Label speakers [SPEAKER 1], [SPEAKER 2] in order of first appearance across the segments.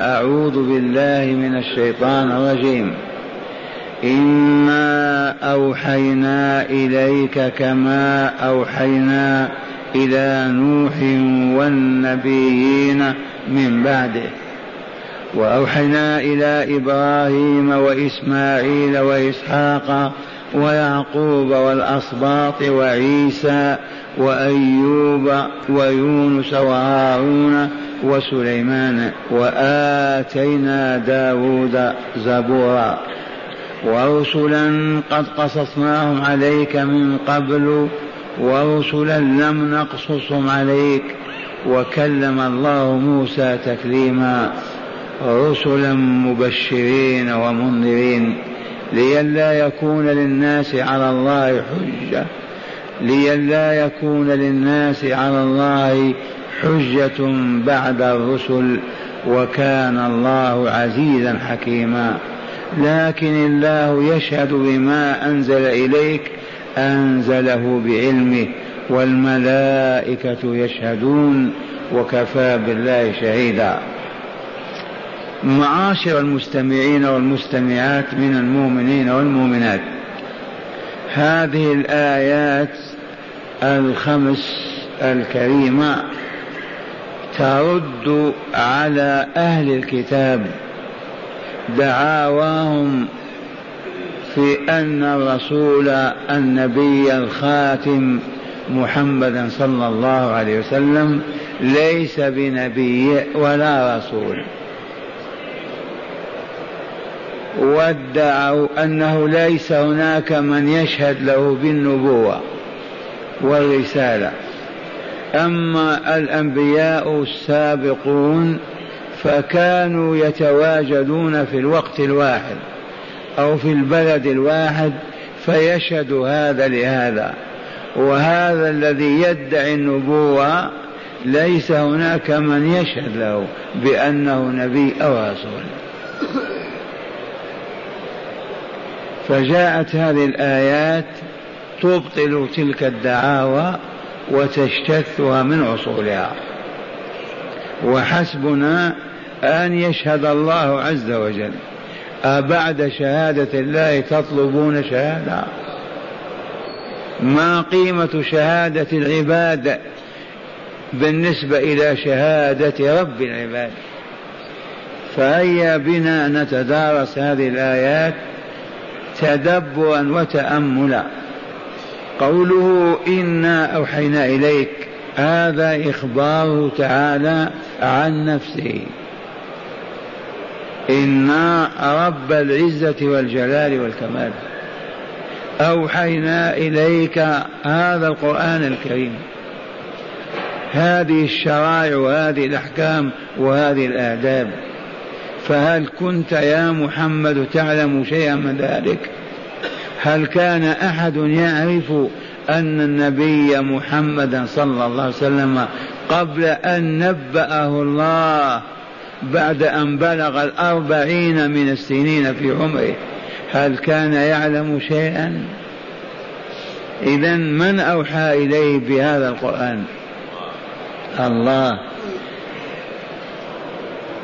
[SPEAKER 1] أعوذ بالله من الشيطان الرجيم. إنا أوحينا إليك كما أوحينا إلى نوح والنبيين من بعده. وأوحينا إلى إبراهيم وإسماعيل وإسحاق ويعقوب والأسباط وعيسى وأيوب ويونس وهارون وسليمان وآتينا داود زبورا. ورسلا قد قصصناهم عليك من قبل ورسلا لم نقصصهم عليك وكلم الله موسى تكليما. رسلا مبشرين ومنذرين لئلا يكون للناس على الله حجة. لئلا يكون للناس على الله حجة بعد الرسل وكان الله عزيزا حكيما. لكن الله يشهد بما أنزل إليك أنزله بعلمه والملائكة يشهدون وكفى بالله شهيدا. معاشر المستمعين والمستمعات من المؤمنين والمؤمنات هذه الآيات الخمس الكريمة ترد على أهل الكتاب دعاواهم في أن الرسول النبي الخاتم محمدا صلى الله عليه وسلم ليس بنبي ولا رسول. وادعوا أنه ليس هناك من يشهد له بالنبوة والرسالة. أما الأنبياء السابقون فكانوا يتواجدون في الوقت الواحد أو في البلد الواحد فيشهد هذا لهذا. وهذا الذي يدعي النبوة ليس هناك من يشهد له بأنه نبي أو رسول. فجاءت هذه الآيات تبطل تلك الدعاوى وتجتثها من أصولها. وحسبنا أن يشهد الله عز وجل. أبعد شهادة الله تطلبون شهادة؟ ما قيمة شهادة العباد بالنسبة إلى شهادة رب العباد؟ فهيا بنا نتدارس هذه الآيات تدبرا وتأملا. قوله إنا أوحينا إليك هذا إخباره تعالى عن نفسه. إنا رب العزة والجلال والكمال. أوحينا إليك هذا القرآن الكريم. هذه الشرائع وهذه الأحكام وهذه الآداب. فهل كنت يا محمد تعلم شيئا من ذلك؟ هل كان أحد يعرف أن النبي محمدا صلى الله عليه وسلم قبل أن نبأه الله بعد أن بلغ الأربعين من السنين في عمره هل كان يعلم شيئا؟ اذا من أوحى إليه بهذا القرآن؟ الله.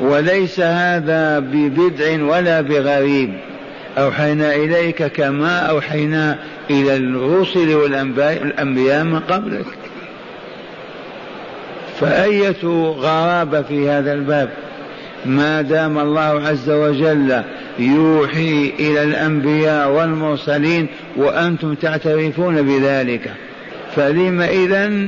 [SPEAKER 1] وليس هذا ببدع ولا بغريب. أوحينا إليك كما أوحينا إلى الرسل والأنبياء من قبلك. فأية غرابة في هذا الباب؟ ما دام الله عز وجل يوحي إلى الأنبياء والمرسلين وأنتم تعترفون بذلك فلم إذا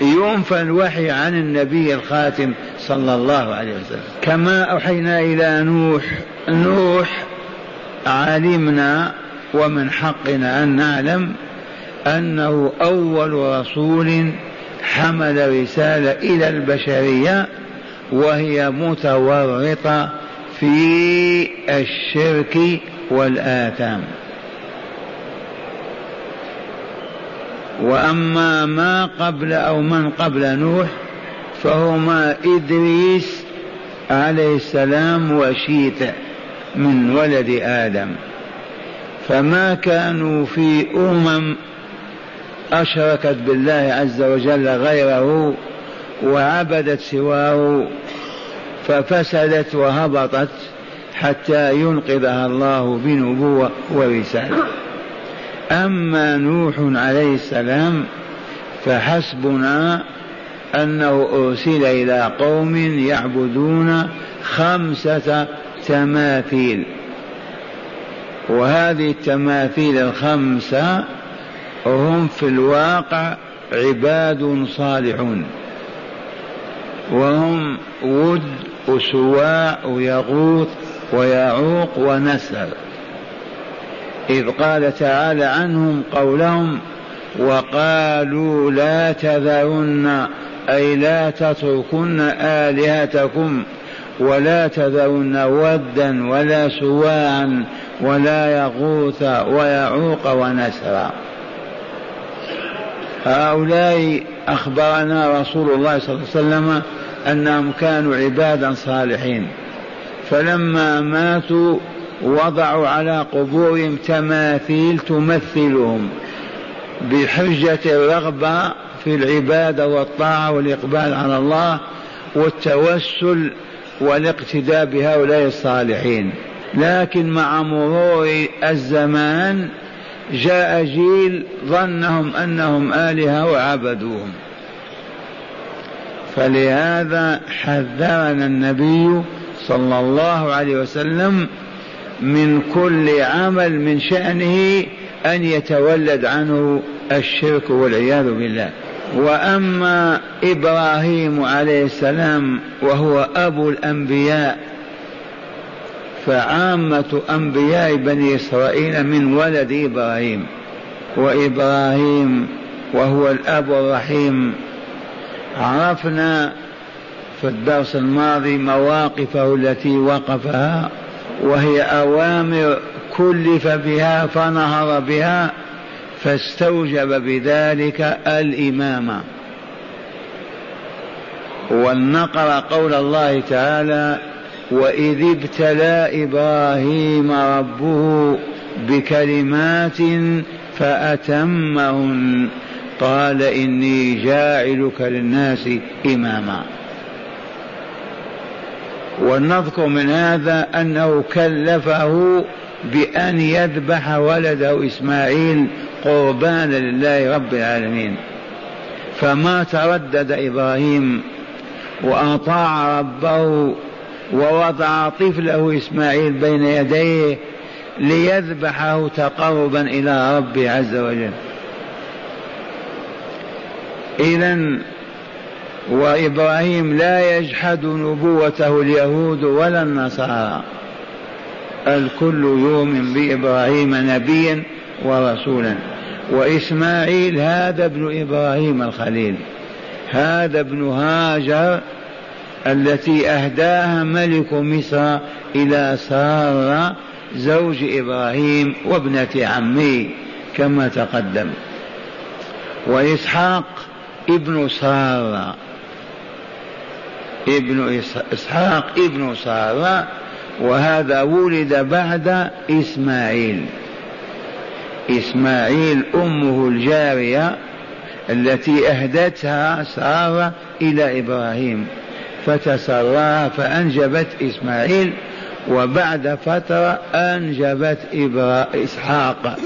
[SPEAKER 1] ينفى الوحي عن النبي الخاتم صلى الله عليه وسلم. كما أوحينا إلى نوح نوح علمنا ومن حقنا أن نعلم أنه أول رسول حمل رسالة إلى البشرية وهي متورطة في الشرك والآثام. وأما ما قبل أو من قبل نوح فهما إدريس عليه السلام وشيت من ولد آدم. فما كانوا في أمم أشركت بالله عز وجل غيره وعبدت سواه ففسدت وهبطت حتى ينقذها الله بنبوة ورسالة. أما نوح عليه السلام فحسبنا أنه أرسل إلى قوم يعبدون خمسة تماثيل وهذه التماثيل الخمسة هم في الواقع عباد صالحون. وهم ود وسواع ويغوث ويعوق ونسر إذ قال تعالى عنهم قولهم وقالوا لا تذرن أي لا تتركن آلهتكم ولا تذرن ودا ولا سواعا ولا يغوث ويعوق ونسرا. هؤلاء أخبرنا رسول الله صلى الله عليه وسلم أنهم كانوا عبادا صالحين. فلما ماتوا وضعوا على قبورهم تماثيل تمثلهم بحجة الرغبة في العبادة والطاعة والإقبال على الله والتوسل والاقتداء بهؤلاء الصالحين. لكن مع مرور الزمان جاء جيل ظنهم أنهم آلهة وعبدوهم. فلهذا حذرنا النبي صلى الله عليه وسلم من كل عمل من شأنه أن يتولد عنه الشرك والعياذ بالله. وأما إبراهيم عليه السلام وهو أبو الأنبياء فعامة أنبياء بني إسرائيل من ولد إبراهيم وإبراهيم وهو الأب الرحيم. عرفنا في الدرس الماضي مواقفه التي وقفها وهي أوامر كلف بها فنهض بها فاستوجب بذلك الإمامة ولنقرأ قول الله تعالى وإذ ابتلى إبراهيم ربه بكلمات فأتمهن قال إني جاعلك للناس إماما. ولنذكر من هذا أنه كلفه بأن يذبح ولده إسماعيل قربانا لله رب العالمين. فما تردد إبراهيم وأطاع ربه ووضع طفله إسماعيل بين يديه ليذبحه تقربا إلى ربه عز وجل. اذا وإبراهيم لا يجحد نبوته اليهود ولا النصارى. الكل يؤمن بإبراهيم نبيا ورسولا. وإسماعيل هذا ابن إبراهيم الخليل. هذا ابن هاجر التي أهداها ملك مصر إلى سارة زوج إبراهيم وابنة عمه كما تقدم. وإسحاق ابن سارة ابن إسحاق ابن سارة وهذا ولد بعد إسماعيل. إسماعيل أمه الجارية التي أهدتها سارة إلى إبراهيم فتسراها فأنجبت إسماعيل وبعد فترة أنجبت إسحاق.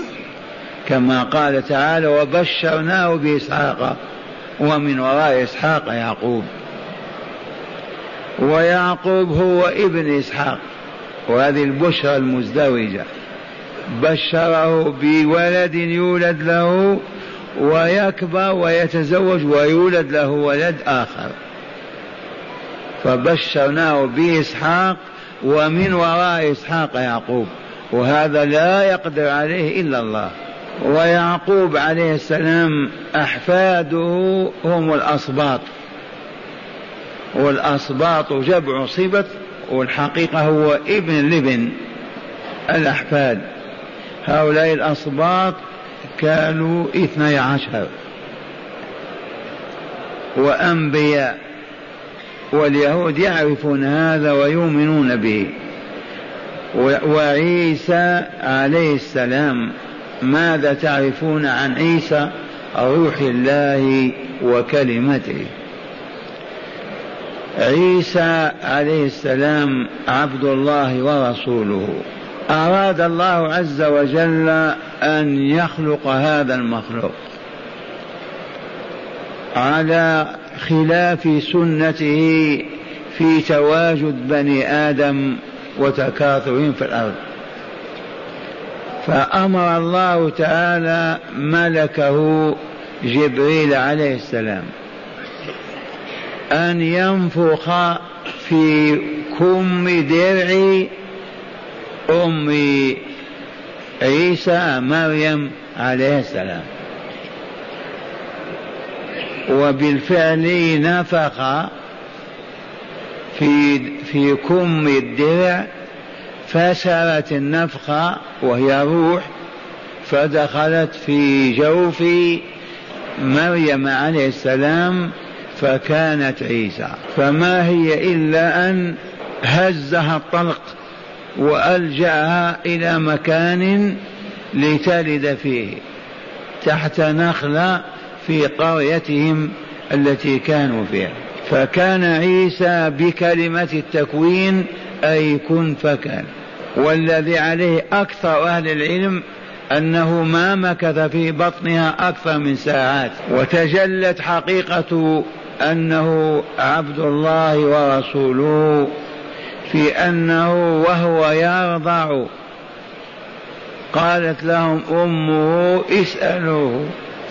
[SPEAKER 1] كما قال تعالى وبشرناه بإسحاق ومن وراء إسحاق يعقوب. ويعقوب هو ابن إسحاق وهذه البشرى المزدوجة. بشره بولد يولد له ويكبر ويتزوج ويولد له ولد آخر. فبشرناه بإسحاق ومن وراء إسحاق يعقوب. وهذا لا يقدر عليه إلا الله. ويعقوب عليه السلام أحفاده هم الأصباط. والأصباط جمع صبت والحقيقة هو ابن لبن الأحفاد. هؤلاء الأصباط كانوا اثني عشر. وأنبياء واليهود يعرفون هذا ويؤمنون به. وعيسى عليه السلام ماذا تعرفون عن عيسى؟ روح الله وكلمته. عيسى عليه السلام عبد الله ورسوله. أراد الله عز وجل أن يخلق هذا المخلوق على خلاف سنته في تواجد بني آدم وتكاثرهم في الأرض. فأمر الله تعالى ملكه جبريل عليه السلام أن ينفخ في كم درع أم عيسى مريم عليه السلام. وبالفعل نفخ في في كم الدرع فسرت النفخة وهي روح فدخلت في جوف مريم عليه السلام فكانت عيسى. فما هي إلا أن هزها الطلق وألجأها إلى مكان لتلد فيه تحت نخلة في قريتهم التي كانوا فيها. فكان عيسى بكلمة التكوين أي كن فكان. والذي عليه أكثر أهل العلم أنه ما مكث في بطنها أكثر من ساعات. وتجلت حقيقة أنه عبد الله ورسوله في أنه وهو يرضع. قالت لهم أمه اسألوه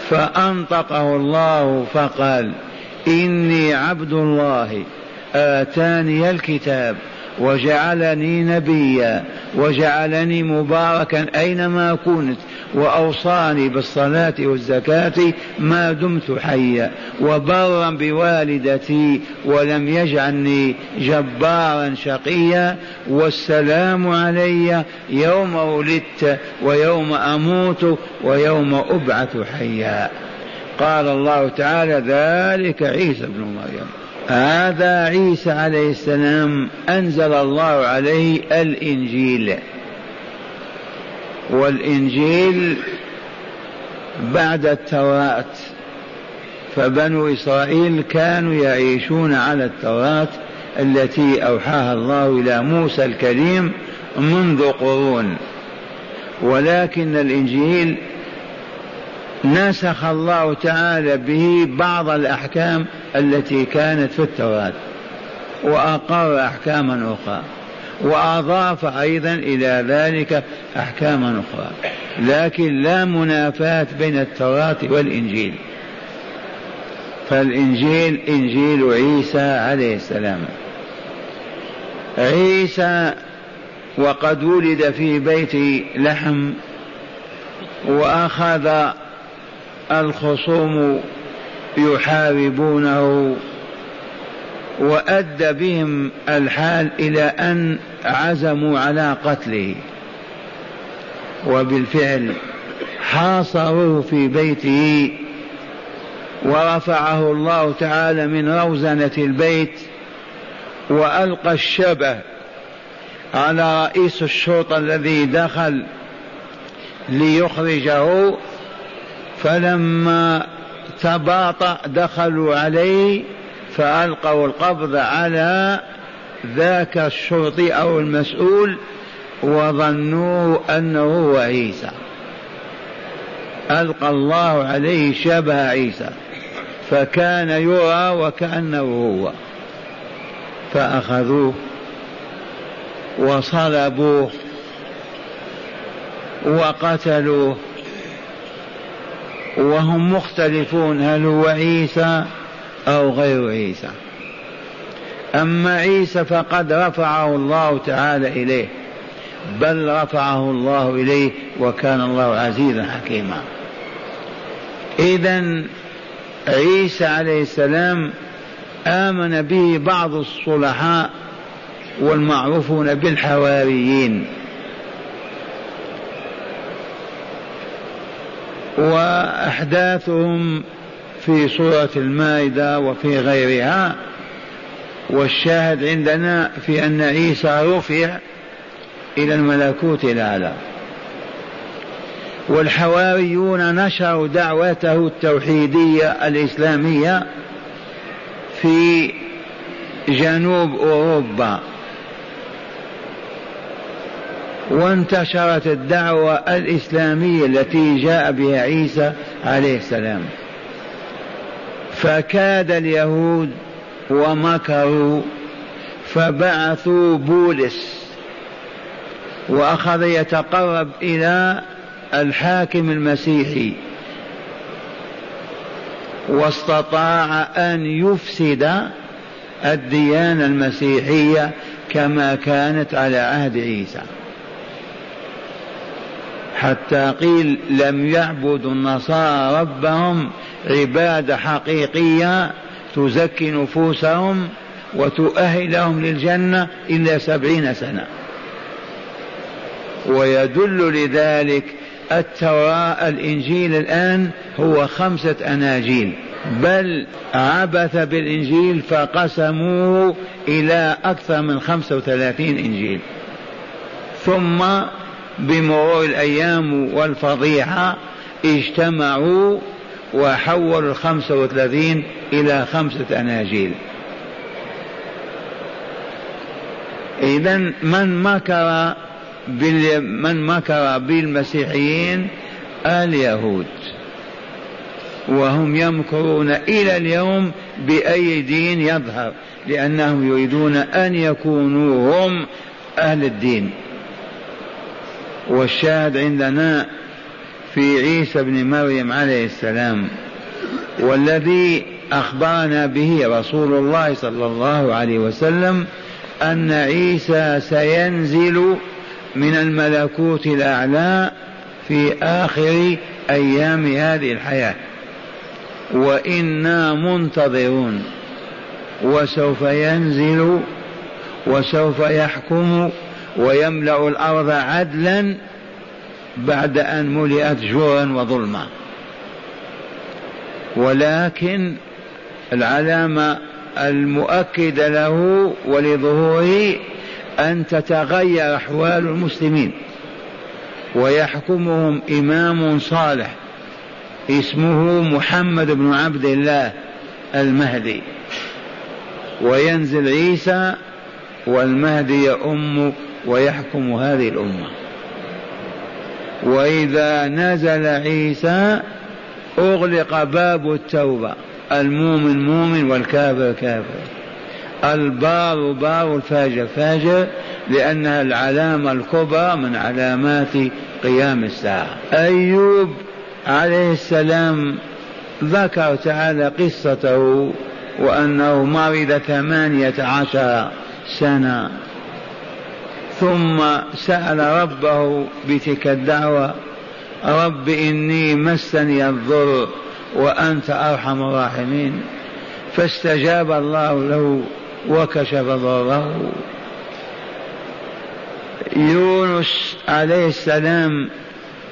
[SPEAKER 1] فأنطقه الله فقال إني عبد الله آتاني الكتاب وجعلني نبيا وجعلني مباركا أينما كنت. وأوصاني بالصلاة والزكاة ما دمت حيا وبرا بوالدتي ولم يجعلني جبارا شقيا والسلام علي يوم ولدت ويوم أموت ويوم أبعث حيا. قال الله تعالى ذلك عيسى بن مريم. هذا عيسى عليه السلام أنزل الله عليه الإنجيل. والإنجيل بعد التوراة. فبنو إسرائيل كانوا يعيشون على التوراة التي أوحاها الله إلى موسى الكريم منذ قرون. ولكن الإنجيل نسخ الله تعالى به بعض الأحكام التي كانت في التوراة وأقر أحكاما أخرى. وأضاف أيضا إلى ذلك أحكاما أخرى. لكن لا منافاة بين التوراة والإنجيل. فالإنجيل إنجيل عيسى عليه السلام. عيسى وقد ولد في بيت لحم وأخذ الخصوم يحاربونه وأدى بهم الحال إلى أن عزموا على قتله. وبالفعل حاصروه في بيته ورفعه الله تعالى من روزنة البيت وألقى الشبه على رئيس الشرطة الذي دخل ليخرجه. فلما تباطأ دخلوا عليه فألقوا القبض على ذاك الشرطي أو المسؤول وظنوا أنه هو عيسى. ألقى الله عليه شبه عيسى فكان يرى وكأنه هو. فأخذوه وصلبوه وقتلوه وهم مختلفون هل هو عيسى أو غير عيسى. أما عيسى فقد رفعه الله تعالى إليه بل رفعه الله إليه وكان الله عزيزا حكيما. إذا عيسى عليه السلام آمن به بعض الصلحاء والمعروفون بالحواريين. وأحداثهم في سورة المائدة وفي غيرها والشاهد عندنا في أن عيسى رفع إلى الملكوت الأعلى. والحواريون نشروا دعوته التوحيدية الإسلامية في جنوب أوروبا. وانتشرت الدعوة الإسلامية التي جاء بها عيسى عليه السلام. فكاد اليهود ومكروا فبعثوا بولس وأخذ يتقرب إلى الحاكم المسيحي واستطاع أن يفسد الديانة المسيحية كما كانت على عهد عيسى. حتى قيل لم يعبدوا النصارى ربهم عبادة حقيقية تزكي نفوسهم وتؤهلهم للجنة الا سبعين سنة. ويدل لذلك التوراة الإنجيل الآن هو خمسة أناجيل. بل عبث بالإنجيل فقسموه إلى أكثر من خمسة وثلاثين إنجيل. ثم بمرور الأيام والفضيحة اجتمعوا وحولوا الخمسة وثلاثين إلى خمسة أناجيل. إذا من مكر من مكر بالمسيحيين اليهود وهم يمكرون إلى اليوم بأي دين يظهر لأنهم يريدون أن يكونوا هم أهل الدين. والشاهد عندنا في عيسى بن مريم عليه السلام والذي أخبرنا به رسول الله صلى الله عليه وسلم أن عيسى سينزل من الملكوت الأعلى في آخر أيام هذه الحياة. وإنا منتظرون وسوف ينزل وسوف يحكم ويملأ الأرض عدلا بعد أن ملئت جوعا وظلما. ولكن العلامة المؤكدة له ولظهوره أن تتغير أحوال المسلمين ويحكمهم إمام صالح اسمه محمد بن عبد الله المهدي. وينزل عيسى والمهدي يؤم ويحكم هذه الأمة. وإذا نزل عيسى أغلق باب التوبة. المؤمن مؤمن والكافر كافر. البار بار الفاجر فاجر لأنها العلامة الكبرى من علامات قيام الساعة. أيوب عليه السلام ذكر تعالى قصته وأنه مرض ثمانية عشر سنة. ثم سأل ربه بتلك الدعوة رب إني مسني الضر وأنت أرحم الراحمين. فاستجاب الله له وكشف ضره. يونس عليه السلام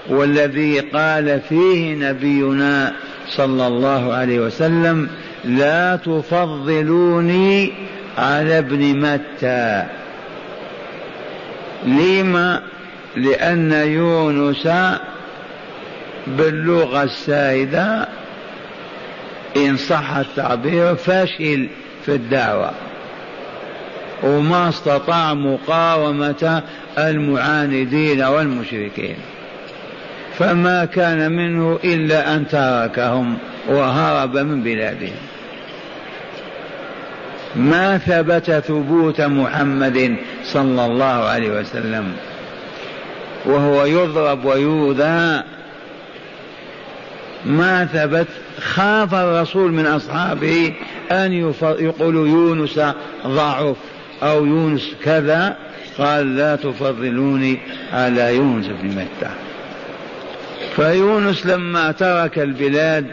[SPEAKER 1] والذي قال فيه نبينا صلى الله عليه وسلم لا تفضلوني على ابن متى. لما لأن يونس باللغة السائدة إن صح التعبير فاشل في الدعوة وما استطاع مقاومة المعاندين والمشركين فما كان منه إلا أن تركهم وهرب من بلادهم. ما ثبت ثبوت محمد صلى الله عليه وسلم. وهو يضرب ويوذى. ما ثبت خاف الرسول من أصحابه أن يقولوا يونس ضعف أو يونس كذا. قال لا تفضلوني على يونس بن متى. فيونس لما ترك البلاد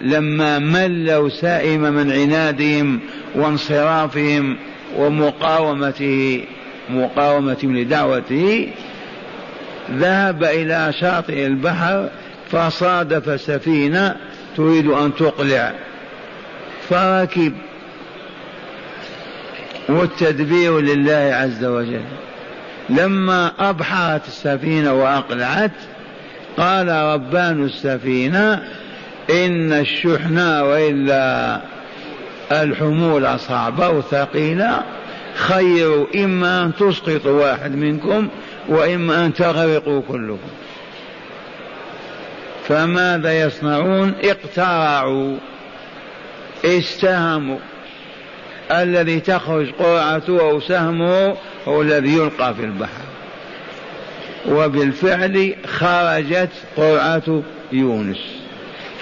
[SPEAKER 1] لما مل وسئم من عنادهم وانصرافهم ومقاومته مقاومتهم لدعوته ذهب إلى شاطئ البحر فصادف سفينة تريد أن تقلع. فركب والتدبير لله عز وجل. لما أبحرت السفينة وأقلعت قال ربان السفينة إن الشحنة وإلا الحمول صعبة وثقيلة خيروا إما أن تسقطوا واحد منكم وإما أن تغرقوا كلكم. فماذا يصنعون؟ اقترعوا استهموا. الذي تخرج قرعته أو سهمه هو الذي يلقى في البحر. وبالفعل خرجت قرعة يونس.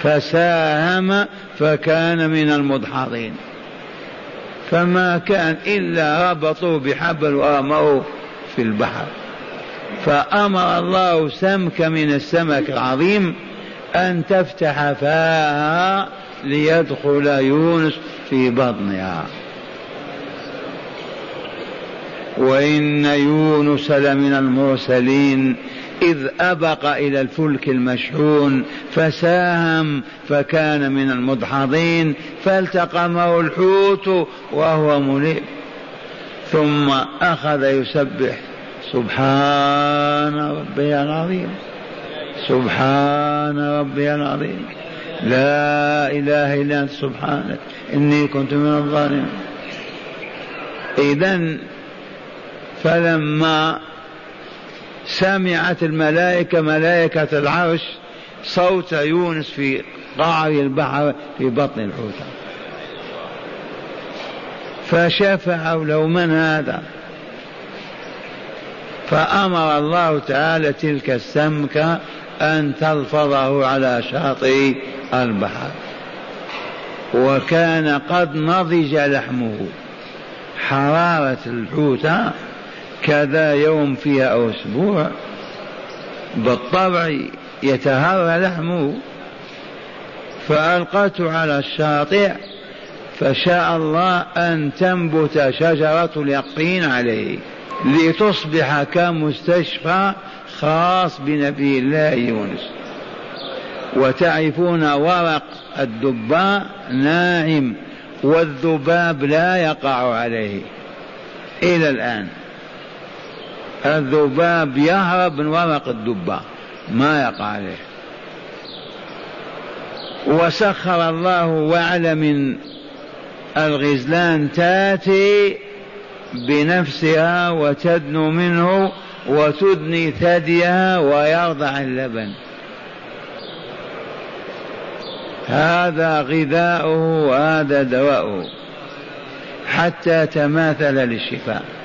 [SPEAKER 1] فساهم فكان من المدحضين. فما كان إلا ربطوا بحبل وأمروا في البحر. فأمر الله سمك من السمك العظيم أن تفتح فاها ليدخل يونس في بطنها. وإن يونس لمن المرسلين إذ أبق إلى الفلك المشحون فساهم فكان من المدحضين فالتقمه الحوت وهو مليم ثم أخذ يسبح سبحان ربي العظيم سبحان ربي العظيم. لا إله إلا أنت سبحانك إني كنت من الظالمين. إذا فلما سمعت الملائكة ملائكة العرش صوت يونس في قعر البحر في بطن الحوت. فشفعوا له من هذا. فأمر الله تعالى تلك السمكة أن تلفظه على شاطئ البحر. وكان قد نضج لحمه. حرارة الحوت كذا يوم فيها أو أسبوع بالطبع يتهرى لحمه فألقته على الشاطئ فشاء الله أن تنبت شجرة اليقين عليه لتصبح كمستشفى خاص بنبي الله يونس. وتعرفون ورق الدباء ناعم والذباب لا يقع عليه. إلى الآن. الذباب يهرب من ورق الدبة ما يقع عليه. وسخر الله وعلى من الغزلان تاتي بنفسها وتدنو منه وتدني ثديها ويرضع اللبن. هذا غذاؤه وهذا دواؤه حتى تماثل للشفاء.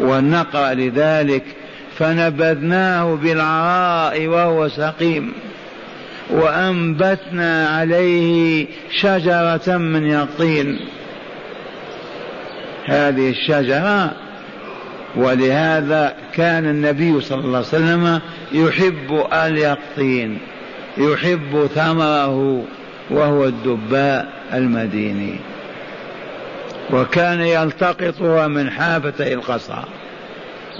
[SPEAKER 1] ونقرأ لذلك فنبذناه بالعراء وهو سقيم وأنبتنا عليه شجرة من يقطين. هذه الشجرة ولهذا كان النبي صلى الله عليه وسلم يحب اليقطين يحب ثمره وهو الدباء المديني. وكان يلتقطها من حافتي القصر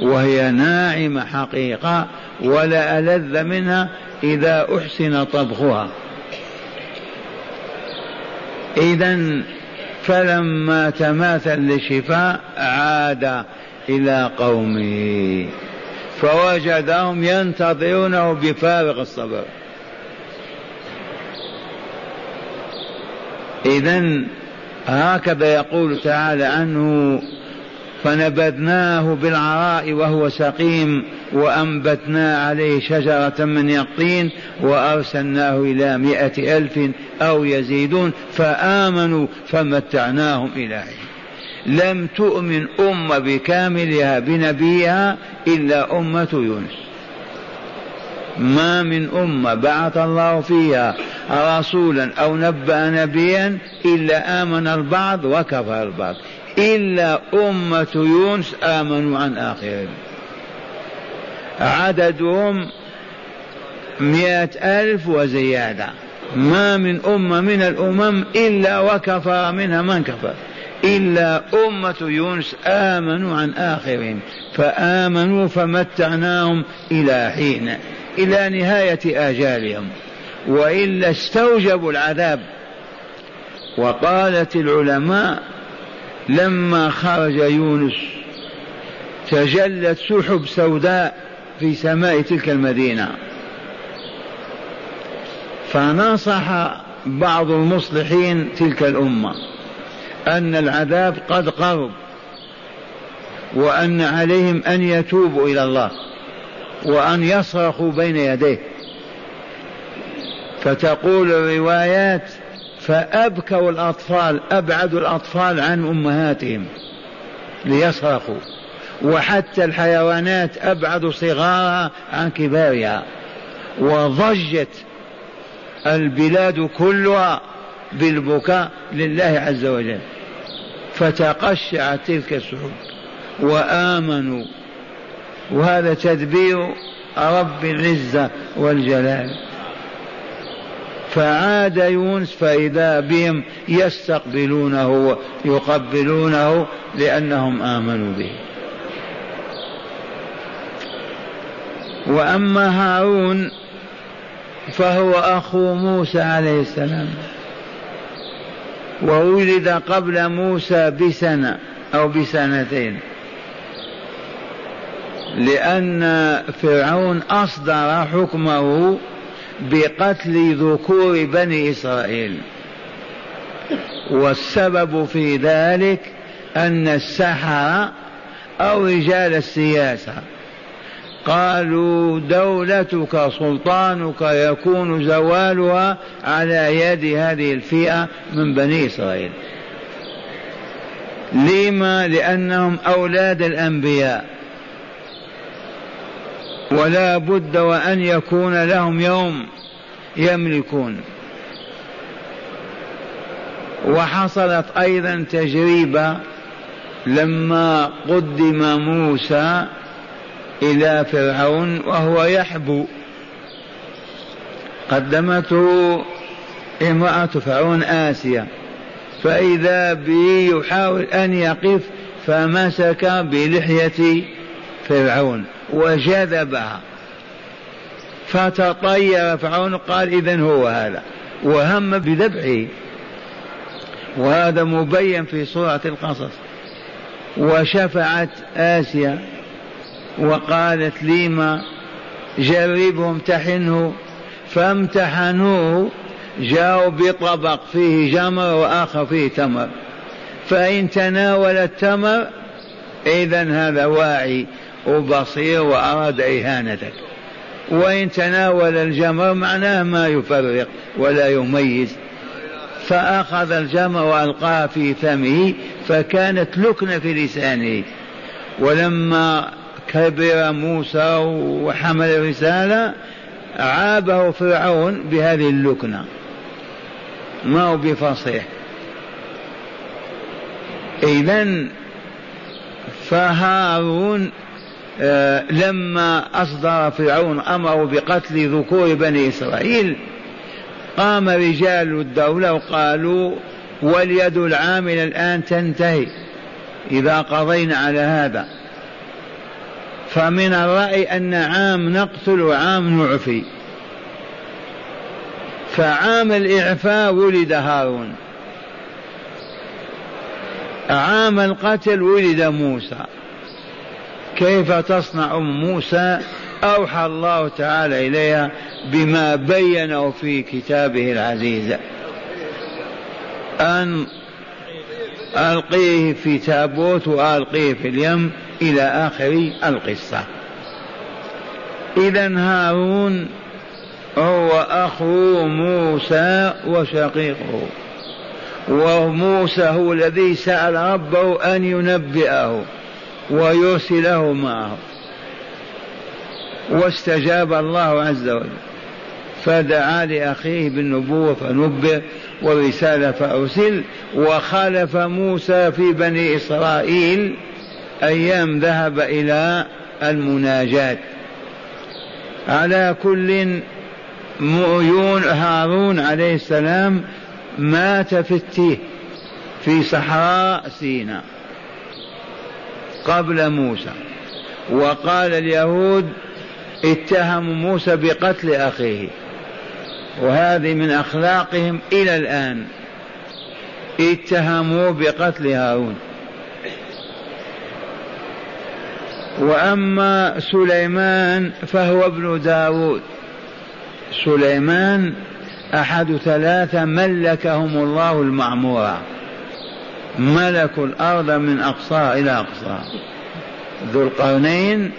[SPEAKER 1] وهي ناعمة حقيقة ولا ألذ منها إذا أحسن طبخها. إذا فلما تماثل للشفاء عاد إلى قومه فوجدهم ينتظرونه بفارغ الصبر. إذا هكذا يقول تعالى عنه فنبذناه بالعراء وهو سقيم وأنبتنا عليه شجرة من يقطين وأرسلناه إلى مائة ألف أو يزيدون فآمنوا فمتعناهم إلى حين. لم تؤمن أمة بكاملها بنبيها إلا أمة يونس. ما من أمة بعث الله فيها رسولا أو نبأ نبيا إلا آمن البعض وكفر البعض. إلا أمة يونس آمنوا عن آخرهم عددهم مئة ألف وزيادة. ما من أمة من الأمم إلا وكفر منها من كفر. إلا أمة يونس آمنوا عن آخرهم فآمنوا فمتعناهم إلى حين إلى نهاية آجالهم. وإلا استوجبوا العذاب. وقالت العلماء لما خرج يونس تجلت سحب سوداء في سماء تلك المدينة. فنصح بعض المصلحين تلك الأمة أن العذاب قد قرب وأن عليهم أن يتوبوا إلى الله وأن يصرخوا بين يديه. فتقول الروايات فأبكوا الأطفال أبعدوا الأطفال عن أمهاتهم ليصرخوا. وحتى الحيوانات أبعدوا صغارها عن كبارها. وضجت البلاد كلها بالبكاء لله عز وجل. فتقشعت تلك السحب وآمنوا. وهذا تدبير رب العزة والجلال. فعاد يونس فإذا بهم يستقبلونه ويقبلونه لأنهم آمنوا به. وأما هارون فهو أخو موسى عليه السلام. وولد قبل موسى بسنة أو بسنتين. لأن فرعون أصدر حكمه بقتل ذكور بني إسرائيل. والسبب في ذلك أن السحرة أو رجال السياسة قالوا دولتك سلطانك يكون زوالها على يد هذه الفئة من بني إسرائيل. لما؟ لأنهم أولاد الأنبياء. ولا بد وأن يكون لهم يوم يملكون. وحصلت أيضا تجربة لما قدم موسى إلى فرعون وهو يحبو. قدمته امرأة فرعون آسيا فإذا به يحاول أن يقف فمسك بلحية فرعون. وجذبها. فتطير فرعون قال إذا هو هذا. وهم بذبحه. وهذا مبين في سورة القصص. وشفعت آسيا وقالت ليما جربه امتحنه فامتحنوه جاءوا بطبق فيه جمر وآخر فيه تمر. فإن تناول التمر إذا هذا واعي. وبصير وأراد إهانتك. وإن تناول الجمر معناه ما يفرق ولا يميز. فأخذ الجمر وألقاه في فمه فكانت لكنة في لسانه. ولما كبر موسى وحمل الرسالة عابه فرعون بهذه اللكنة. ما هو بفصيح. إذا فهارون لما أصدر فرعون أمره بقتل ذكور بني إسرائيل قام رجال الدولة وقالوا واليد العاملة الآن تنتهي. إذا قضينا على هذا. فمن الرأي أن عام نقتل وعام نعفي. فعام الإعفاء ولد هارون. عام القتل ولد موسى. كيف تصنع أم موسى؟ أوحى الله تعالى إليها بما بينه في كتابه العزيز. أن ألقيه في تابوت وألقيه في اليم إلى آخر القصة. إذا هارون هو أخو موسى وشقيقه. وموسى هو الذي سأل ربه أن ينبئه. ويرسله معه. واستجاب الله عز وجل. فدعا لأخيه بالنبوة فنبئ والرسالة فأرسل. وخالف موسى في بني إسرائيل أيام ذهب إلى المناجاة. على كل مؤيون هارون عليه السلام مات في التيه في صحراء سيناء. قبل موسى. وقال اليهود اتهموا موسى بقتل أخيه. وهذه من أخلاقهم إلى الآن. اتهموه بقتل هارون. وأما سليمان فهو ابن داود. سليمان أحد ثلاثة ملكهم الله المعمورة. ملكوا الأرض من أقصاها إلى أقصاها ذو القرنين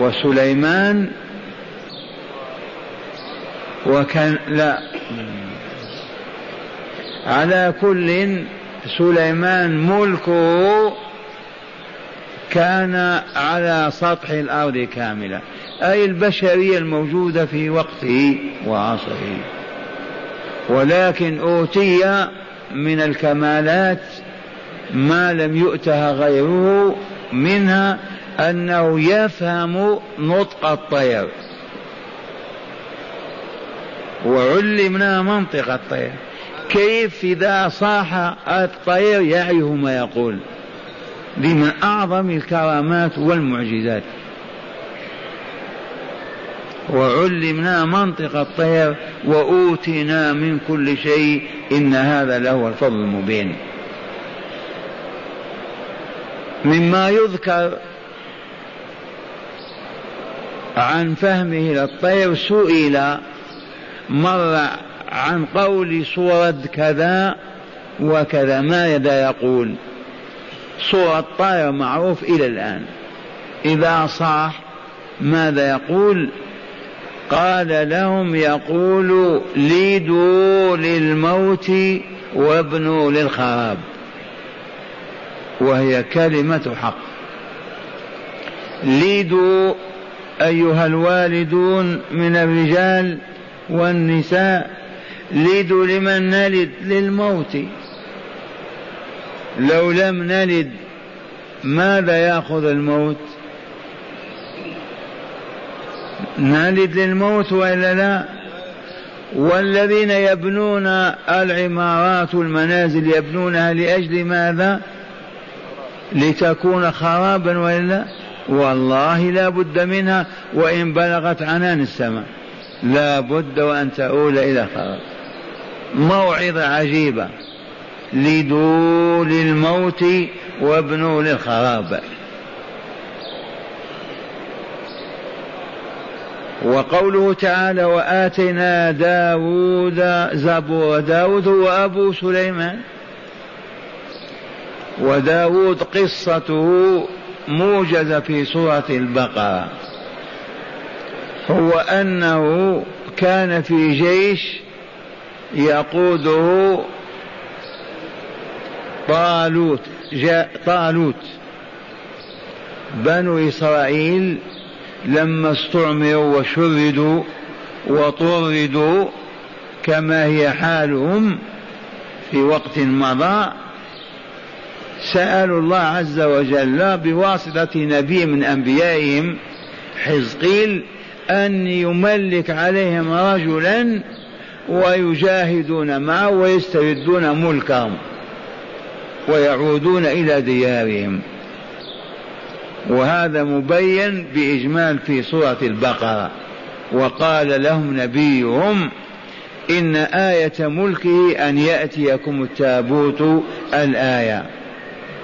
[SPEAKER 1] وسليمان وكان لا. على كل سليمان ملكه كان على سطح الأرض كاملة أي البشرية الموجودة في وقته وعصره. ولكن أوتي من الكمالات ما لم يؤتها غيره منها أنه يفهم نطق الطير. وعلمنا منطق الطير. كيف إذا صاح الطير يعرف ما يقول. دي من أعظم الكرامات والمعجزات. وعلمنا منطق الطير وأوتينا من كل شيء إن هذا لهو الفضل المبين. مما يذكر عن فهمه للطير سئل مر عن قول صورة كذا وكذا ماذا يقول؟ صورة الطائر معروف إلى الآن. إذا صاح ماذا يقول؟ قال لهم يقول ليدوا للموت وابنوا للخراب. وهي كلمة حق. ليدوا أيها الوالدون من الرجال والنساء ليدوا لمن نلد للموت. لو لم نلد ماذا يأخذ الموت؟ نلد للموت وإلا لا؟ والذين يبنون العمارات والمنازل يبنونها لأجل ماذا؟ لتكون خرابا وإلا والله لا بد منها وإن بلغت عنان السماء لا بد وأن تؤول إلى خراب. موعظة عجيبة. لدوا للموت وابنوا للخراب. وقوله تعالى وآتينا داود زبور داود هو أبو سليمان. وداود قصته موجزة في سورة البقرة. هو أنه كان في جيش يقوده طالوت جاء طالوت. بنو إسرائيل لما استعمروا وشردوا وطردوا كما هي حالهم في وقت مضى سألوا الله عز وجل بواسطة نبي من أنبيائهم حزقيل أن يملك عليهم رجلا ويجاهدون معه ويستردون ملكهم ويعودون إلى ديارهم. وهذا مبين بإجمال في سورة البقرة. وقال لهم نبيهم إن آية ملكه أن يأتيكم التابوت الآية.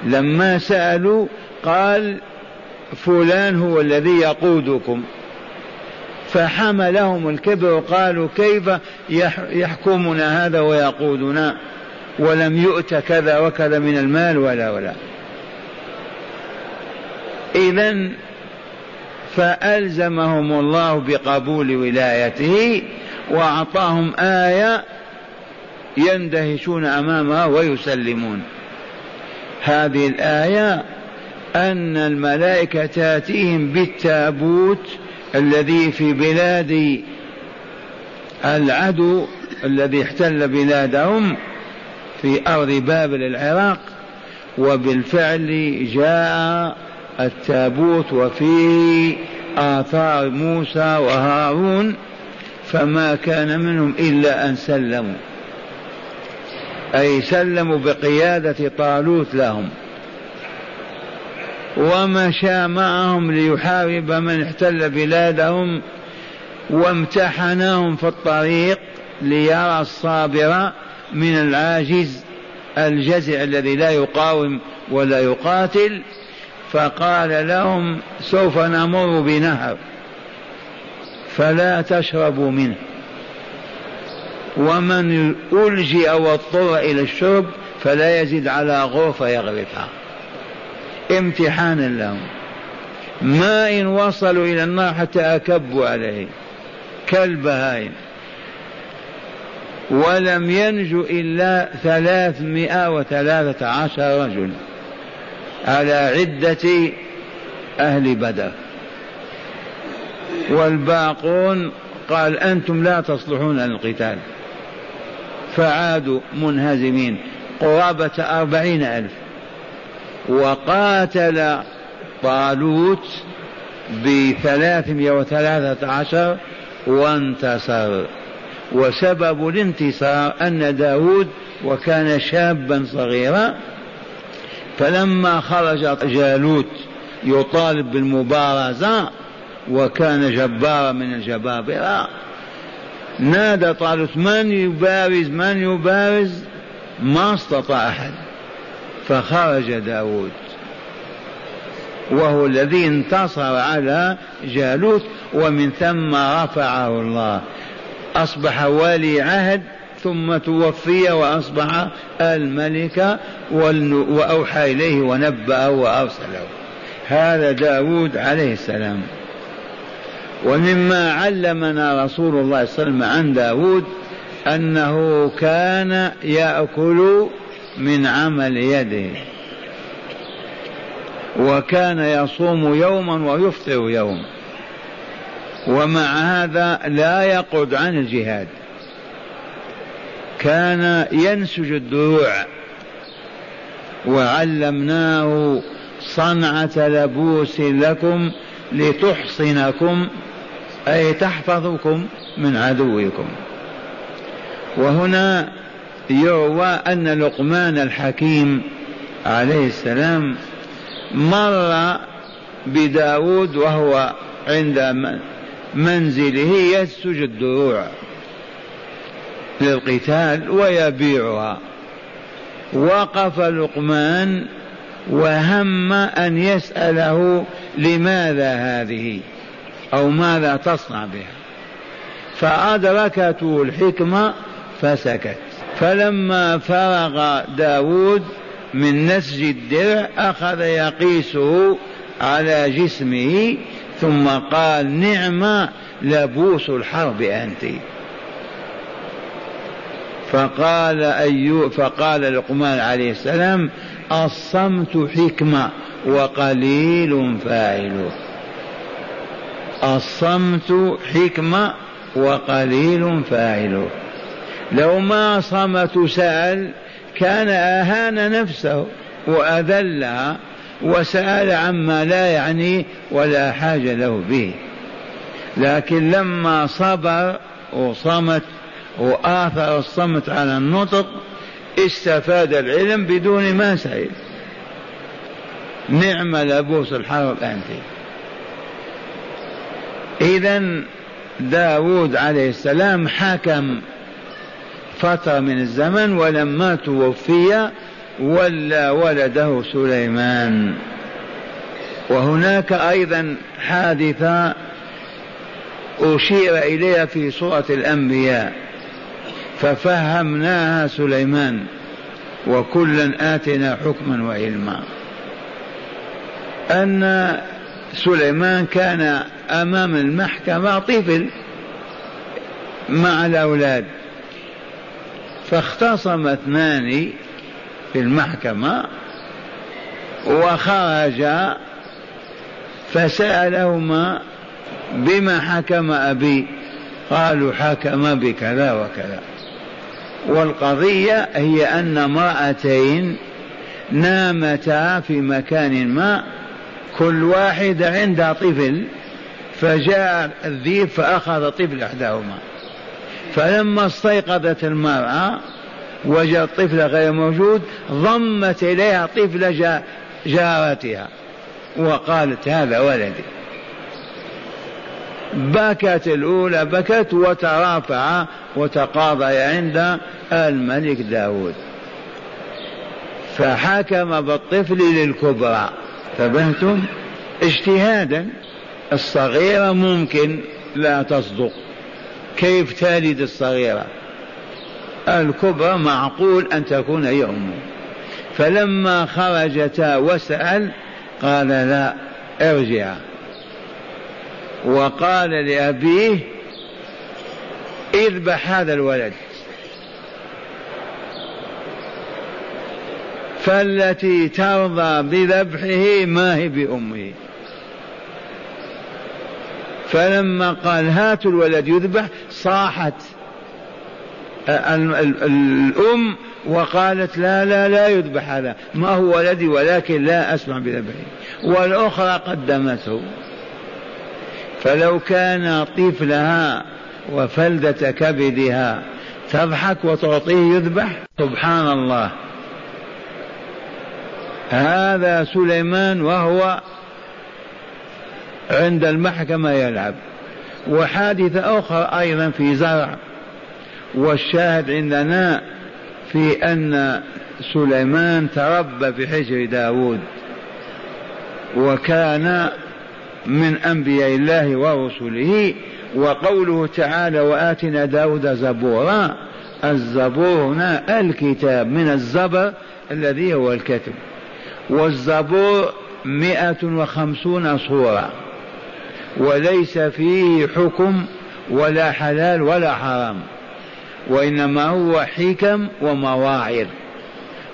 [SPEAKER 1] لما سألوا قال فلان هو الذي يقودكم. فحملهم الكبر وقالوا كيف يحكمنا هذا ويقودنا؟ ولم يؤت كذا وكذا من المال ولا ولا. إذا فألزمهم الله بقبول ولايته وأعطاهم آية يندهشون أمامها ويسلمون. هذه الآية أن الملائكة تأتيهم بالتابوت الذي في بلاد العدو الذي احتل بلادهم في أرض بابل العراق وبالفعل جاء التابوت وفيه آثار موسى وهارون فما كان منهم إلا أن سلموا. أي سلموا بقيادة طالوت لهم. ومشى معهم ليحارب من احتل بلادهم وامتحناهم في الطريق ليرى الصابر من العاجز الجزع الذي لا يقاوم ولا يقاتل. فقال لهم سوف نمر بنهر فلا تشربوا منه. ومن ألجئ واضطر إلى الشرب فلا يزيد على غرفة يغرفها. امتحانا لهم. ما إن وصلوا إلى النار حتى أكبوا عليه. كالبهائم. ولم ينجو إلا ثلاثمائة وثلاثة عشر رجل. على عدة أهل بدر. والباقون قال أنتم لا تصلحون للقتال. فعادوا منهزمين قرابة أربعين ألف. وقاتل طالوت بثلاثمائة وثلاثة عشر وانتصر. وسبب الانتصار أن داود وكان شابا صغيرا فلما خرج جالوت يطالب بالمبارزة وكان جبارا من الجبابرة نادى طالوت من يبارز؟ من يبارز؟ ما استطاع أحد. فخرج داود وهو الذي انتصر على جالوت ومن ثم رفعه الله. أصبح والي عهد ثم توفي وأصبح الملك وأوحى إليه ونبأه وأرسله. هذا داود عليه السلام. ومما علمنا رسول الله صلى الله عليه وسلم عن داود أنه كان يأكل من عمل يده. وكان يصوم يوما ويفطر يوم. ومع هذا لا يقعد عن الجهاد. كان ينسج الدروع. وعلمناه صنعة لبوس لكم لتحصنكم أي تحفظكم من عدوكم. وهنا يروى أن لقمان الحكيم عليه السلام مر بداود وهو عند منزله يسج الدروع. للقتال ويبيعها. وقف لقمان وهم أن يسأله لماذا هذه أو ماذا تصنع بها. فأدركته الحكمة فسكت. فلما فرغ داود من نسج الدرع أخذ يقيسه على جسمه ثم قال نعم لبوس الحرب أنت. فقال أيوب فقال لقمان عليه السلام الصمت حكمة وقليل فاعله الصمت حكمة وقليل فاعله لو ما صمت سأل كان أهان نفسه وأذلها وسأل عما لا يعني ولا حاجة له به. لكن لما صبر وصمت وآثر الصمت على النطق استفاد العلم بدون ما سئل نعم لبوس الحرب أنت. إذا داود عليه السلام حكم فترة من الزمن ولما توفي ولى ولده سليمان. وهناك أيضا حادثة أشير إليها في سورة الأنبياء. ففهمناها سليمان وكلا آتنا حكما وعلما. أن سليمان كان أمام المحكمة طفل مع الأولاد. فاختصم اثنان في المحكمة وخرجا فسألهما بما حكم أبي. قالوا حكم بكذا وكذا. والقضية هي أن امرأتين نامتا في مكان ما كل واحدة عندها طفل فجاء الذيب فأخذ طفل إحداهما. فلما استيقظت المرأة وجد الطفل غير موجود ضمت إليها طفل جارتها وقالت هذا ولدي. بكت الأولى بكت وترافع وتقاضى عند الملك داود. فحكم بالطفل للكبرى. فبهتم اجتهادا. الصغيرة ممكن لا تصدق. كيف تلد الصغيرة؟ الكبرى معقول أن تكون هي أمه. فلما خرجتا وسأل قال لا ارجع. وقال لأبيه اذبح هذا الولد. فالتي ترضى بذبحه ما هي بأمه. فلما قال هاتوا الولد يذبح صاحت الأم وقالت لا لا لا يذبح هذا. ما هو ولدي ولكن لا أسمع بذبحه. والأخرى قدمته. فلو كان طفلها وفلدة كبدها تضحك وتعطيه يذبح سبحان الله. هذا سليمان وهو عند المحكمة يلعب. وحادثة أخرى أيضا في زرع. والشاهد عندنا في أن سليمان تربى في حجر داود وكان من أنبياء الله ورسله وقوله تعالى وآتنا داود زبورا. الزبور هنا الكتاب من الزبر الذي هو الكتب. والزبور مئة وخمسون صورة وليس فيه حكم ولا حلال ولا حرام وإنما هو حكم ومواعظ.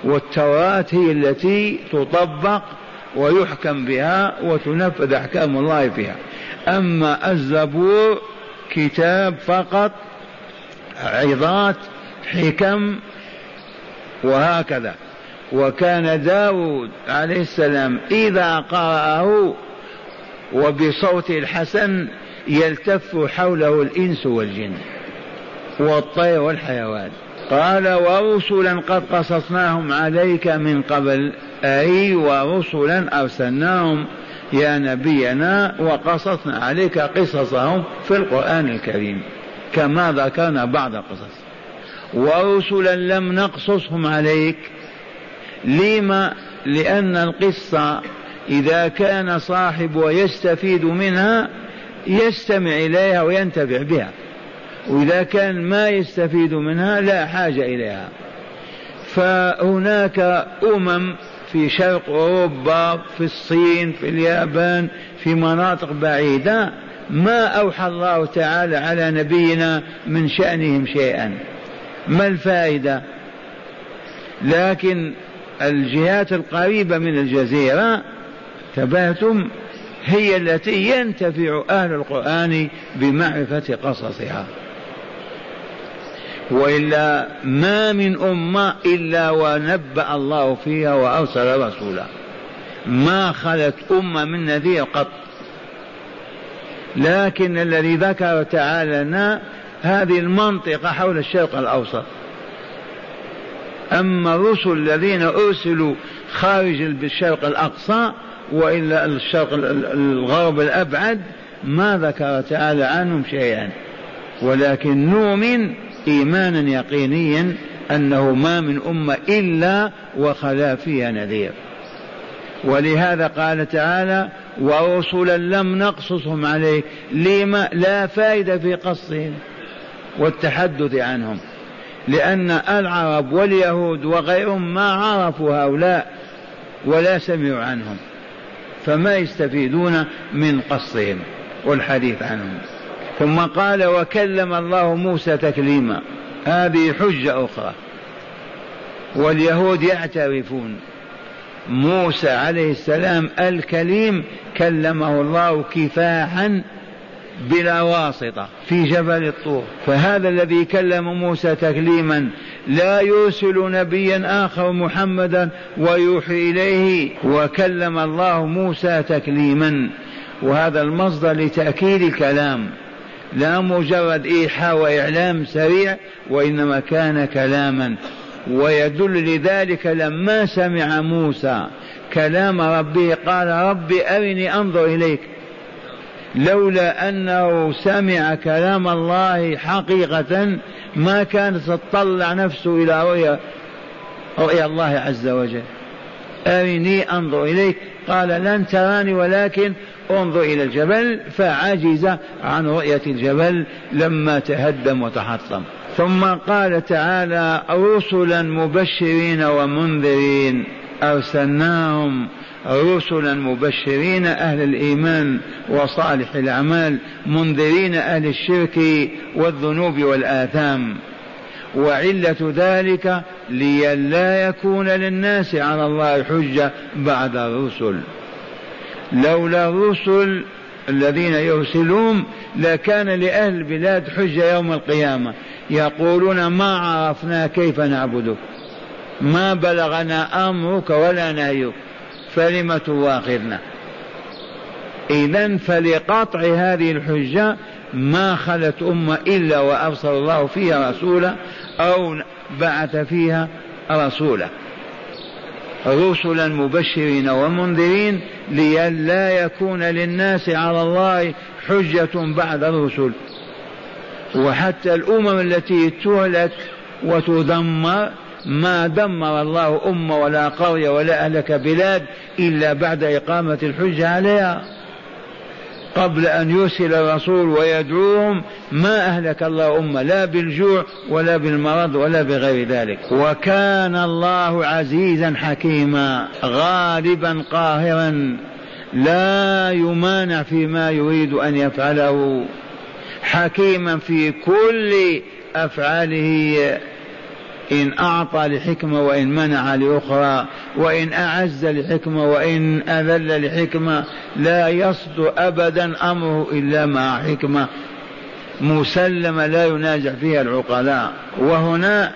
[SPEAKER 1] والتوراة هي التي تطبق ويحكم بها وتنفذ أحكام الله فيها أما الزبور كتاب فقط عظات حكم وهكذا. وكان داود عليه السلام إذا قرأه وبصوت الحسن يلتف حوله الإنس والجن والطير والحيوان. قال ورسلا قد قصصناهم عليك من قبل أي ورسلا أرسلناهم يا نبينا وقصصنا عليك قصصهم في القرآن الكريم كما ذكرنا بعض القصص. ورسلا لم نقصصهم عليك لما؟ لأن القصة إذا كان صاحب ويستفيد منها يستمع إليها وينتفع بها. وإذا كان ما يستفيد منها لا حاجة إليها. فهناك أمم في شرق أوروبا في الصين في اليابان في مناطق بعيدة ما أوحى الله تعالى على نبينا من شأنهم شيئا. ما الفائدة؟ لكن الجهات القريبة من الجزيرة تبهتم هي التي ينتفع أهل القرآن بمعرفة قصصها. وإلا ما من أمة إلا ونبأ الله فيها وأرسل رسولا. ما خلت أمة من نذير قط. لكن الذي ذكر تعالى لنا هذه المنطقة حول الشرق الأوسط. أما الرسل الذين أرسلوا خارج الشرق الأقصى وإلا الشرق الغرب الأبعد ما ذكر تعالى عنهم شيئا. ولكن نؤمن إيمانا يقينيا أنه ما من أمة إلا وخلا فيها نذير. ولهذا قال تعالى ورسلا لم نقصصهم عليك لما؟ لا فائدة في قصهم والتحدث عنهم. لأن العرب واليهود وغيرهم ما عرفوا هؤلاء ولا سمعوا عنهم فما يستفيدون من قصهم والحديث عنهم. ثم قال وكلم الله موسى تكليما. هذه حجة أخرى. واليهود يعترفون. موسى عليه السلام الكليم كلمه الله كفاحا بلا واسطة في جبل الطور. فهذا الذي كلم موسى تكليما لا يرسل نبيا آخر محمدا ويوحي إليه وكلم الله موسى تكليما. وهذا المصدر لتأكيد الكلام. لا مجرد إيحاء وإعلام سريع وإنما كان كلاما. ويدل لذلك لما سمع موسى كلام ربه قال رب أرني أنظر إليك. لولا أنه سمع كلام الله حقيقة ما كانت تطلع نفسه إلى رؤيا رؤيا الله عز وجل. أرني أنظر إليك. قال لن تراني ولكن انظر إلى الجبل فعجز عن رؤية الجبل لما تهدم وتحطم. ثم قال تعالى رسلا مبشرين ومنذرين. أرسلناهم رسلا مبشرين أهل الإيمان وصالح الأعمال منذرين أهل الشرك والذنوب والآثام. وعلة ذلك لئلا يكون للناس على الله حجه بعد الرسل. لولا الرسل الذين يرسلون لكان لأهل البلاد حجة يوم القيامة. يقولون ما عرفنا كيف نعبدك. ما بلغنا أمرك ولا نهيك. فلم تواخذنا. إذا فلقطع هذه الحجة ما خلت أمة إلا وأرسل الله فيها رسولا أو بعث فيها رسولا. رسلا مبشرين ومنذرين لئلا يكون للناس على الله حجة بعد الرسل. وحتى الأمم التي تهلك وتدمر ما دمر الله أمة ولا قرية ولا أهلك بلاد إلا بعد إقامة الحجة عليها. قبل أن يرسل الرسول ويدعوهم ما أهلك الله أمة لا بالجوع ولا بالمرض ولا بغير ذلك. وكان الله عزيزا حكيما غالبا قاهرا لا يمانع فيما يريد أن يفعله حكيما في كل أفعاله. إن أعطى لحكمة وإن منع لأخرى وإن أعز لحكمة وإن أذل لحكمة لا يصد أبدا أمره إلا مع حكمة مسلمة لا ينازع فيها العقلاء. وهنا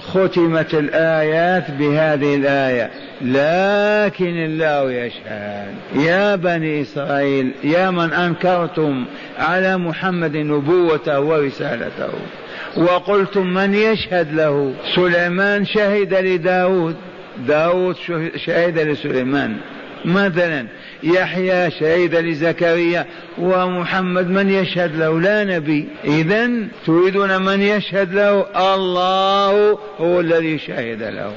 [SPEAKER 1] ختمت الآيات بهذه الآية. لكن الله يشهد. يا بني إسرائيل يا من أنكرتم على محمد نبوته ورسالته. وقلتم من يشهد له؟ سليمان شهد لداود. داود شهد لسليمان. مثلا يحيى شهد لزكريا. ومحمد من يشهد له؟ لا نبي. إذا تريدون من يشهد له؟ الله هو الذي شهد له.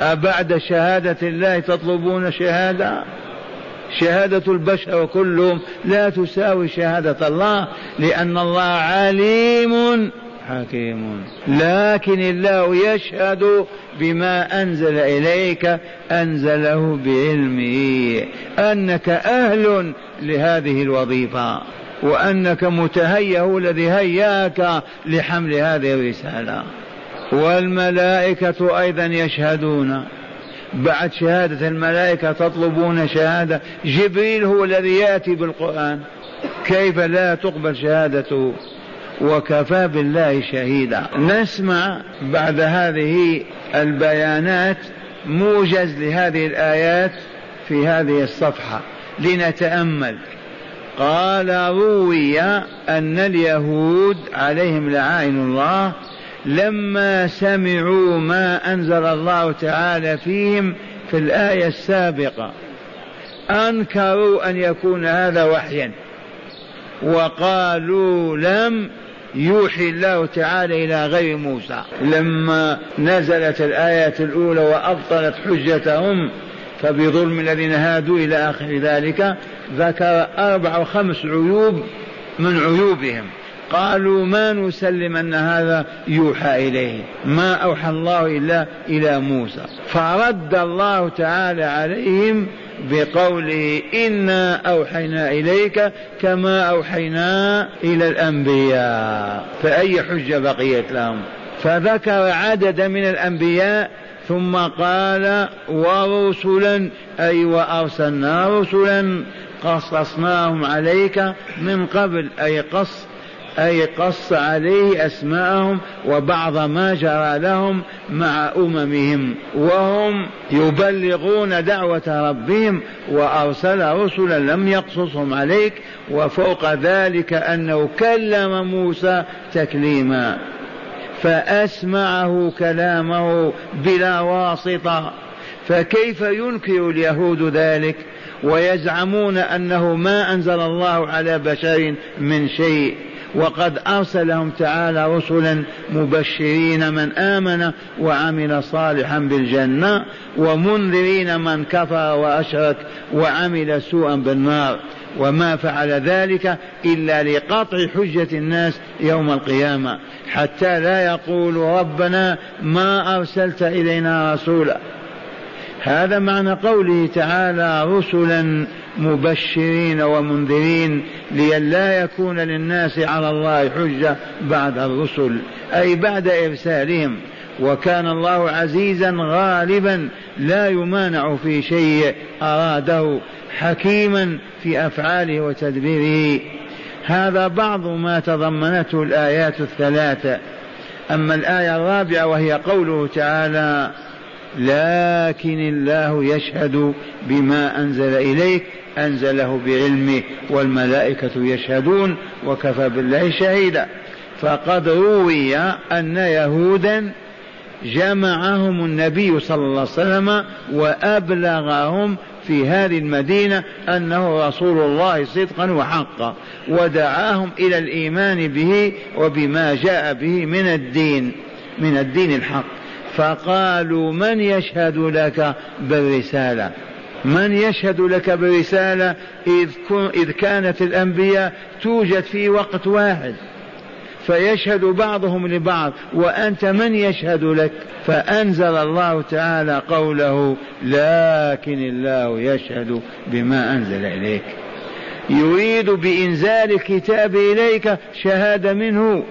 [SPEAKER 1] أبعد شهادة الله تطلبون شهادة؟ شهادة البشر كلهم لا تساوي شهادة الله لأن الله عليم حكيم لكن الله يشهد بما أنزل إليك أنزله بعلمه أنك أهل لهذه الوظيفة وأنك متهيأ الذي هيأك لحمل هذه الرسالة. والملائكة أيضا يشهدون. بعد شهادة الملائكة تطلبون شهادة. جبريل هو الذي يأتي بالقرآن. كيف لا تقبل شهادته؟ وكفى بالله شهيدا. نسمع بعد هذه البيانات موجز لهذه الآيات في هذه الصفحة. لنتأمل. قال روي أن اليهود عليهم لعائن الله لما سمعوا ما أنزل الله تعالى فيهم في الآية السابقة. أنكروا أن يكون هذا وحيا. وقالوا لم يوحي الله تعالى إلى غير موسى. لما نزلت الآية الأولى وأبطلت حجتهم فبظلم الذين هادوا إلى آخر ذلك ذكر أربع وخمس عيوب من عيوبهم. قالوا ما نسلم أن هذا يوحى إليه ما أوحى الله إلا إلى موسى. فرد الله تعالى عليهم بقوله إنا أوحينا إليك كما أوحينا إلى الأنبياء فأي حجة بقيت لهم؟ فذكر عددا من الأنبياء ثم قال ورسلا أي وأرسلنا رسلا قصصناهم عليك من قبل أي قص أي قص عليه أسماءهم وبعض ما جرى لهم مع أممهم وهم يبلغون دعوة ربهم وأرسل رسلا لم يقصصهم عليك وفوق ذلك أنه كلم موسى تكليما فأسمعه كلامه بلا واسطة فكيف ينكر اليهود ذلك ويزعمون أنه ما أنزل الله على بشر من شيء وقد أرسلهم تعالى رسلا مبشرين من آمن وعمل صالحا بالجنة ومنذرين من كفر وأشرك وعمل سوءا بالنار. وما فعل ذلك إلا لقطع حجة الناس يوم القيامة. حتى لا يقول ربنا ما أرسلت إلينا رسولا. هذا معنى قوله تعالى رسلا مبشرين ومنذرين لئلا يكون للناس على الله حجة بعد الرسل أي بعد إرسالهم. وكان الله عزيزا غالبا لا يمانع في شيء أراده حكيما في أفعاله وتدبيره. هذا بعض ما تضمنته الآيات الثلاثة. أما الآية الرابعة وهي قوله تعالى لكن الله يشهد بما أنزل إليك أنزله بعلمه والملائكة يشهدون وكفى بالله شهيدا. فقد روي أن يهودا جمعهم النبي صلى الله عليه وسلم وأبلغهم في هذه المدينة أنه رسول الله صدقا وحقا ودعاهم إلى الإيمان به وبما جاء به من الدين من الدين الحق. فقالوا من يشهد لك بالرسالة؟ من يشهد لك برسالة إذ, كانت الأنبياء توجد في وقت واحد. فيشهد بعضهم لبعض وأنت من يشهد لك؟ فأنزل الله تعالى قوله لكن الله يشهد بما أنزل إليك يريد بإنزال الكتاب إليك شهادة منه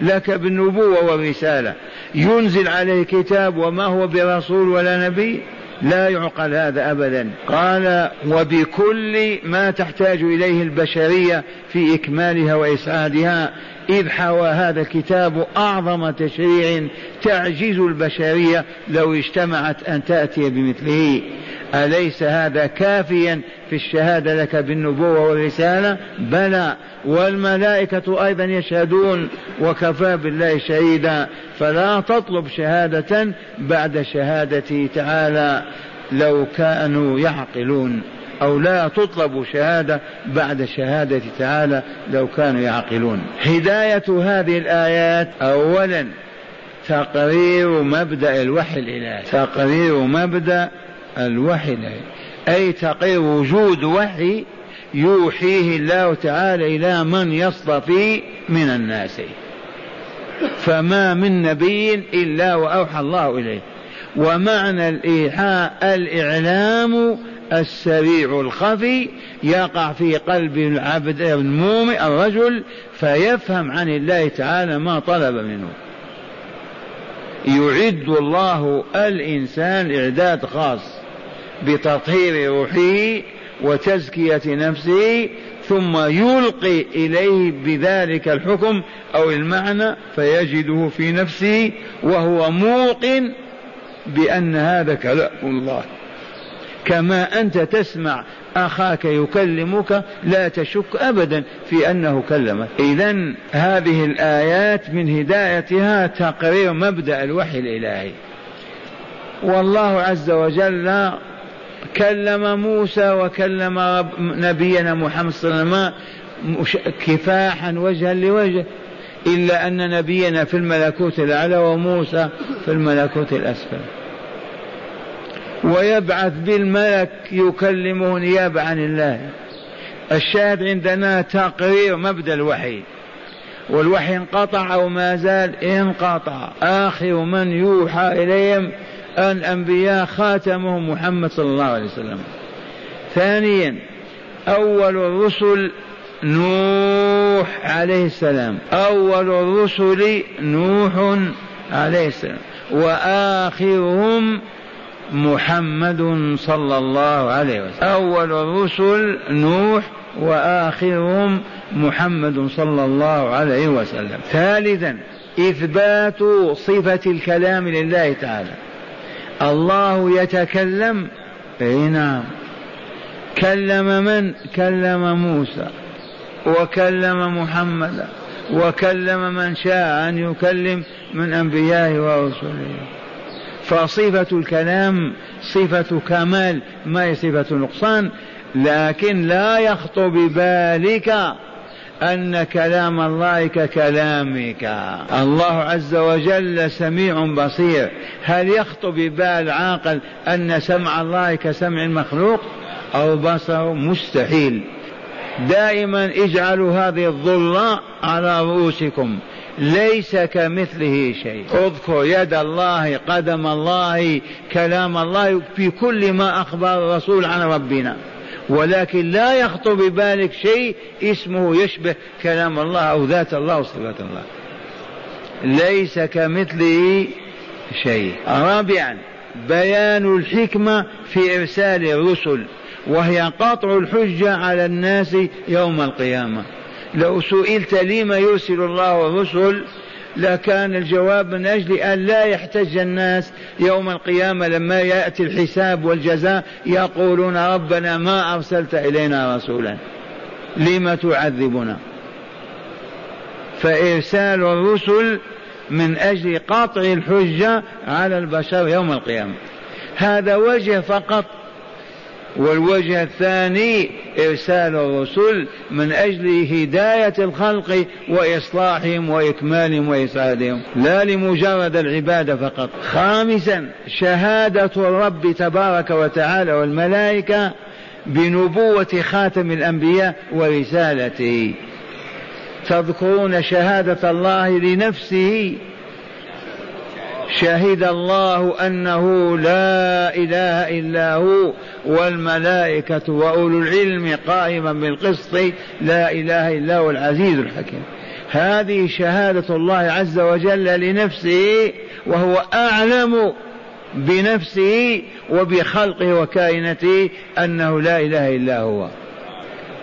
[SPEAKER 1] لك بالنبوة والرسالة. ينزل عليه كتاب وما هو برسول ولا نبي. لا يعقل هذا ابدا. قال وبكل ما تحتاج إليه البشرية في إكمالها وإسعادها إذ حوى هذا الكتاب أعظم تشريع تعجز البشرية لو اجتمعت أن تأتي بمثله. أليس هذا كافيا في الشهادة لك بالنبوة والرسالة؟ بلى. والملائكة أيضا يشهدون وكفى بالله شهيدا. فلا تطلب شهادة بعد شهادته تعالى. لو كانوا يعقلون أو لا تطلب شهادة بعد شهادة تعالى. لو كانوا يعقلون. هداية هذه الآيات أولا تقرير مبدأ الوحي الإلهي. تقرير مبدأ الوحي. الإلهي أي تقرير وجود وحي يوحيه الله تعالى إلى من يصطفي من الناس. فما من نبي إلا وأوحى الله إليه. ومعنى الإيحاء الإعلام السريع الخفي يقع في قلب العبد المؤمن الرجل فيفهم عن الله تعالى ما طلب منه. يعد الله الإنسان إعداد خاص. بتطهير روحه وتزكية نفسه ثم يلقي إليه بذلك الحكم أو المعنى فيجده في نفسه وهو موقن بأن هذا كلام الله. كما أنت تسمع أخاك يكلمك لا تشك أبدا في أنه كلمك إذا هذه الآيات من هدايتها تقرير مبدأ الوحي الإلهي. والله عز وجل كلم موسى وكلم رب نبينا محمد صلى الله عليه وسلم كفاحا وجها لوجه إلا أن نبينا في الملكوت الأعلى وموسى في الملكوت الأسفل. ويبعث بالملك يكلمه نيابة عن الله. الشاهد عندنا تقرير مبدأ الوحي. والوحي انقطع أو ما زال انقطع. آخر من يوحى إليهم الأنبياء خاتمهم محمد صلى الله عليه وسلم. ثانيا أول الرسل نوح عليه السلام. أول الرسل نوح عليه السلام. وآخرهم محمد صلى الله عليه وسلم. أول الرسل نوح وآخرهم محمد صلى الله عليه وسلم. ثالثا إثبات صفة الكلام لله تعالى. الله يتكلم. إي نعم. كلم من؟ كلم موسى. وكلم محمدا وكلم من شاء أن يكلم من أنبيائه ورسله. فصفة الكلام صفة كمال ما هي صفة نقصان لكن لا يخطر ببالك أن كلام الله ككلامك. الله عز وجل سميع بصير. هل يخطر ببال عاقل أن سمع الله كسمع المخلوق؟ أو بصره مستحيل. دائما اجعلوا هذه الظلة على رؤوسكم. ليس كمثله شيء. اذكر يد الله قدم الله كلام الله في كل ما أخبر الرسول عن ربنا. ولكن لا يخطر ببالك شيء اسمه يشبه كلام الله أو ذات الله وصفات الله. ليس كمثله شيء. رابعا بيان الحكمة في إرسال الرسل وهي قطع الحجة على الناس يوم القيامة. لو سئلت لما يرسل الله الرسل لكان الجواب من أجل أن لا يحتج الناس يوم القيامة لما يأتي الحساب والجزاء يقولون ربنا ما أرسلت إلينا رسولا. لم تعذبنا؟ فإرسال الرسل من أجل قطع الحجة على البشر يوم القيامة. هذا وجه فقط والوجه الثاني إرسال الرسل من أجل هداية الخلق وإصلاحهم وإكمالهم وإسعادهم. لا لمجرد العبادة فقط. خامسا شهادة الرب تبارك وتعالى والملائكة بنبوة خاتم الأنبياء ورسالته. تذكرون شهادة الله لنفسه شهد الله أنه لا إله إلا هو والملائكة وأولو العلم قائما بالقسط لا إله إلا هو العزيز الحكيم. هذه شهادة الله عز وجل لنفسه وهو أعلم بنفسه وبخلقه وكائنته أنه لا إله إلا هو.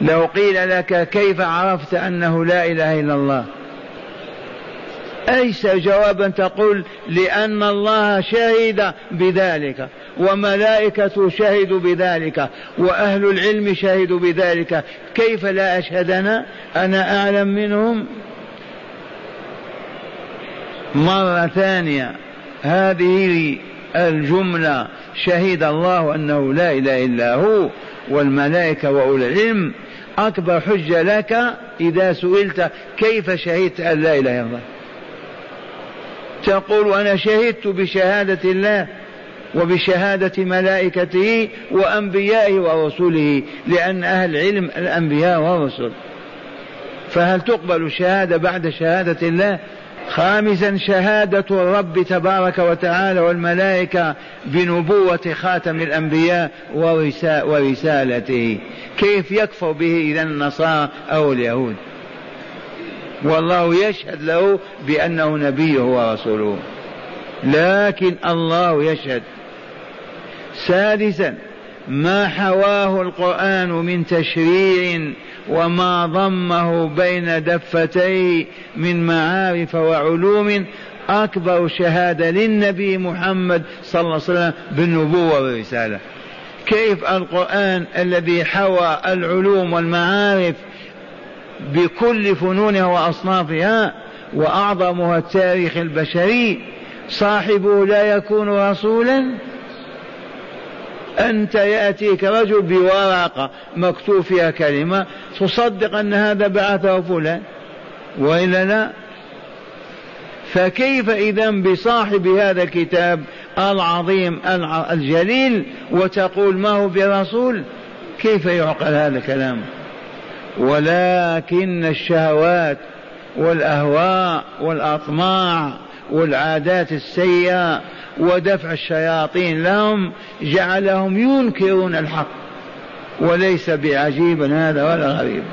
[SPEAKER 1] لو قيل لك كيف عرفت أنه لا إله إلا الله؟ أيس جوابا تقول لأن الله شهد بذلك وملائكة شهدوا بذلك وأهل العلم شهدوا بذلك كيف لا أشهد أنا أنا أعلم منهم. مرة ثانية هذه الجملة شهد الله أنه لا إله إلا هو والملائكة وأولي العلم. أكبر حجة لك إذا سئلت كيف شهدت أن لا إله إلا الله؟ تقول أنا شهدت بشهادة الله وبشهادة ملائكته وأنبيائه ورسله لأن أهل العلم الأنبياء والرسل. فهل تقبل الشهادة بعد شهادة الله؟ خامسا شهادة الرب تبارك وتعالى والملائكة بنبوة خاتم الأنبياء ورسالته. كيف يكفر به إذا النصارى أو اليهود؟ والله يشهد له بأنه نبيه ورسوله. لكن الله يشهد. سادسا ما حواه القرآن من تشريع وما ضمه بين دفتيه من معارف وعلوم أكبر شهادة للنبي محمد صلى الله عليه وسلم بالنبوة والرسالة. كيف القرآن الذي حوى العلوم والمعارف بكل فنونها وأصنافها وأعظمها التاريخ البشري صاحبه لا يكون رسولا؟ أنت يأتيك رجل بورقة مكتوب فيها كلمة تصدق أن هذا بعثه فلان وإلا لا؟ فكيف اذا بصاحب هذا الكتاب العظيم الجليل وتقول ما هو برسول؟ كيف يعقل هذا الكلام؟ ولكن الشهوات والأهواء والأطماع والعادات السيئة ودفع الشياطين لهم جعلهم ينكرون الحق. وليس بعجيب هذا ولا غريب.